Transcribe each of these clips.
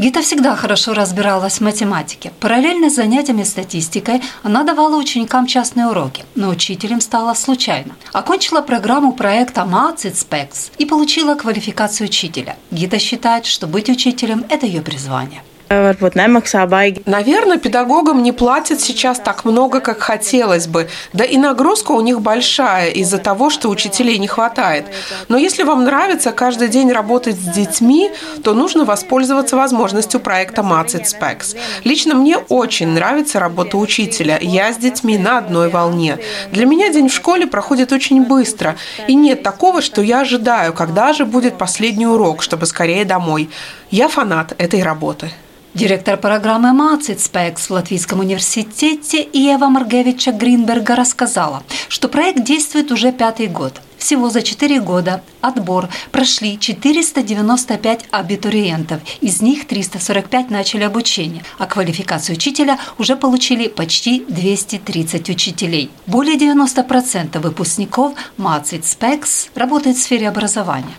Гита всегда хорошо разбиралась в математике. Параллельно с занятиями статистикой она давала ученикам частные уроки, но учителем стала случайно. Окончила программу проекта «Мацит Спекс» и получила квалификацию учителя. Гита считает, что быть учителем – это ее призвание. Varbūt nemaksā baigi. Наверное, педагогам не платят сейчас так много, как хотелось бы. Да и нагрузка у них большая из-за того, что учителей не хватает. Но если вам нравится каждый день работать с детьми, то нужно воспользоваться возможностью проекта Macit Specs. Лично мне очень нравится работа учителя. Я с детьми на одной волне. Для меня день в школе проходит очень быстро. И нет такого, что я ожидаю, когда же будет последний урок, чтобы скорее домой. Я фанат этой работы. Директор программы «Мацит Спекс» в Латвийском университете Ева Маргевича Гринберга рассказала, что проект действует уже пятый год – всего за 4 года отбор прошли 495 абитуриентов, из них 345 начали обучение, а квалификацию учителя уже получили почти 230 учителей. Более 90% выпускников Мацит Спекс работают в сфере образования.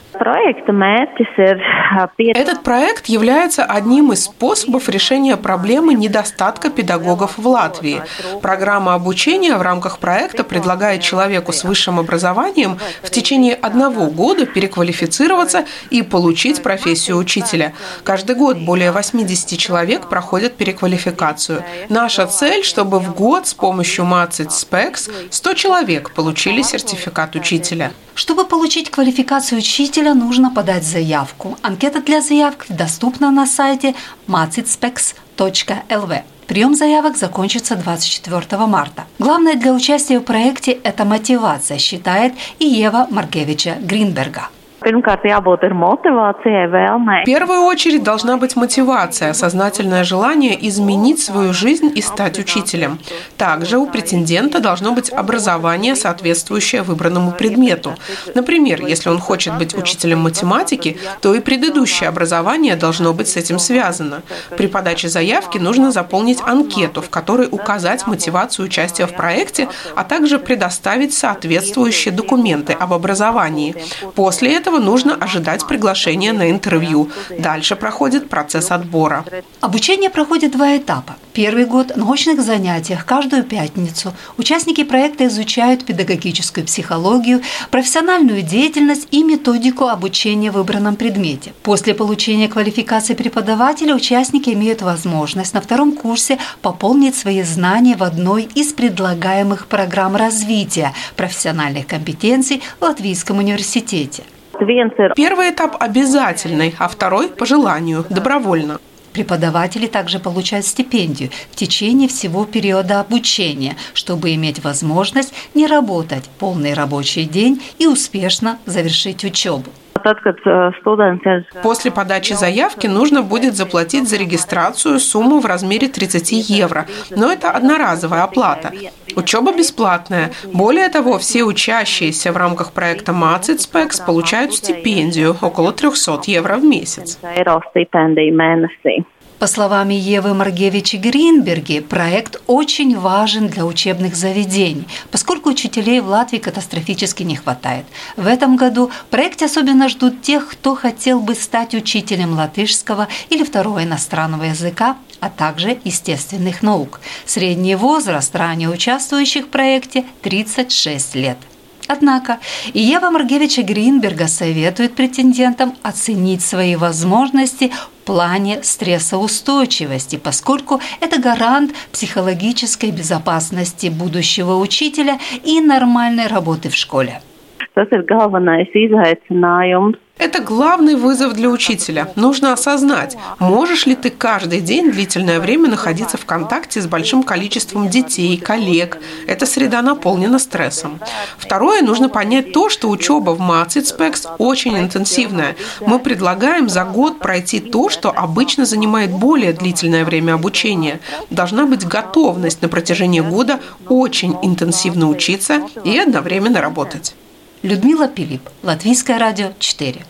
Этот проект является одним из способов решения проблемы недостатка педагогов в Латвии. Программа обучения в рамках проекта предлагает человеку с высшим образованием в течение одного года переквалифицироваться и получить профессию учителя. Каждый год более 80 человек проходят переквалификацию. Наша цель, чтобы в год с помощью Macit Specs 100 человек получили сертификат учителя. Чтобы получить квалификацию учителя, нужно подать заявку. Анкета для заявок доступна на сайте macitspecs.lv. Прием заявок закончится 24 марта. Главное для участия в проекте – это мотивация, считает и Ева Маргевича Гринберга. Pirmkārt, jābūt ir motivācijai, vēlmei. В первую очередь должна быть мотивация, сознательное желание изменить свою жизнь и стать учителем. Также у претендента должно быть образование, соответствующее выбранному предмету. Например, если он хочет быть учителем математики, то и предыдущее образование должно быть с этим связано. При подаче заявки нужно заполнить анкету, в которой указать мотивацию участия в проекте, а также предоставить соответствующие документы об образовании. После этого этого нужно ожидать приглашения на интервью. Дальше проходит процесс отбора. Обучение проходит два этапа. Первый год на очных занятиях каждую пятницу участники проекта изучают педагогическую психологию, профессиональную деятельность и методику обучения в выбранном предмете. После получения квалификации преподавателя участники имеют возможность на втором курсе пополнить свои знания в одной из предлагаемых программ развития профессиональных компетенций в Латвийском университете. Первый этап обязательный, а второй по желанию, добровольно. Преподаватели также получают стипендию в течение всего периода обучения, чтобы иметь возможность не работать полный рабочий день и успешно завершить учебу. Э, После подачи заявки нужно будет заплатить за регистрацию сумму в размере 30 евро, но это одноразовая оплата. Учеба бесплатная. Более того, все учащиеся в рамках проекта Specs получают стипендию около 300 евро в месяц. По словам Евы Маргевичи Гринберги, проект очень важен для учебных заведений, поскольку учителей в Латвии катастрофически не хватает. В этом году в проекте особенно ждут тех, кто хотел бы стать учителем латышского или второго иностранного языка, а также естественных наук. Средний возраст ранее участвующих в проекте – 36 лет. Однако Ева Маргевича Гринберга советует претендентам оценить свои возможности в плане стрессоустойчивости, поскольку это гарант психологической безопасности будущего учителя и нормальной работы в школе. Tas ir galvenais это главный вызов для учителя. Нужно осознать, можешь ли ты каждый день длительное время находиться в контакте с большим количеством детей, коллег. Эта среда наполнена стрессом. Второе, нужно понять то, что учеба в Specs очень интенсивная. Мы предлагаем за год пройти то, что обычно занимает более длительное время обучения. Должна быть готовность на протяжении года очень интенсивно учиться и одновременно работать. Людмила Пилип, Латвийское радио 4.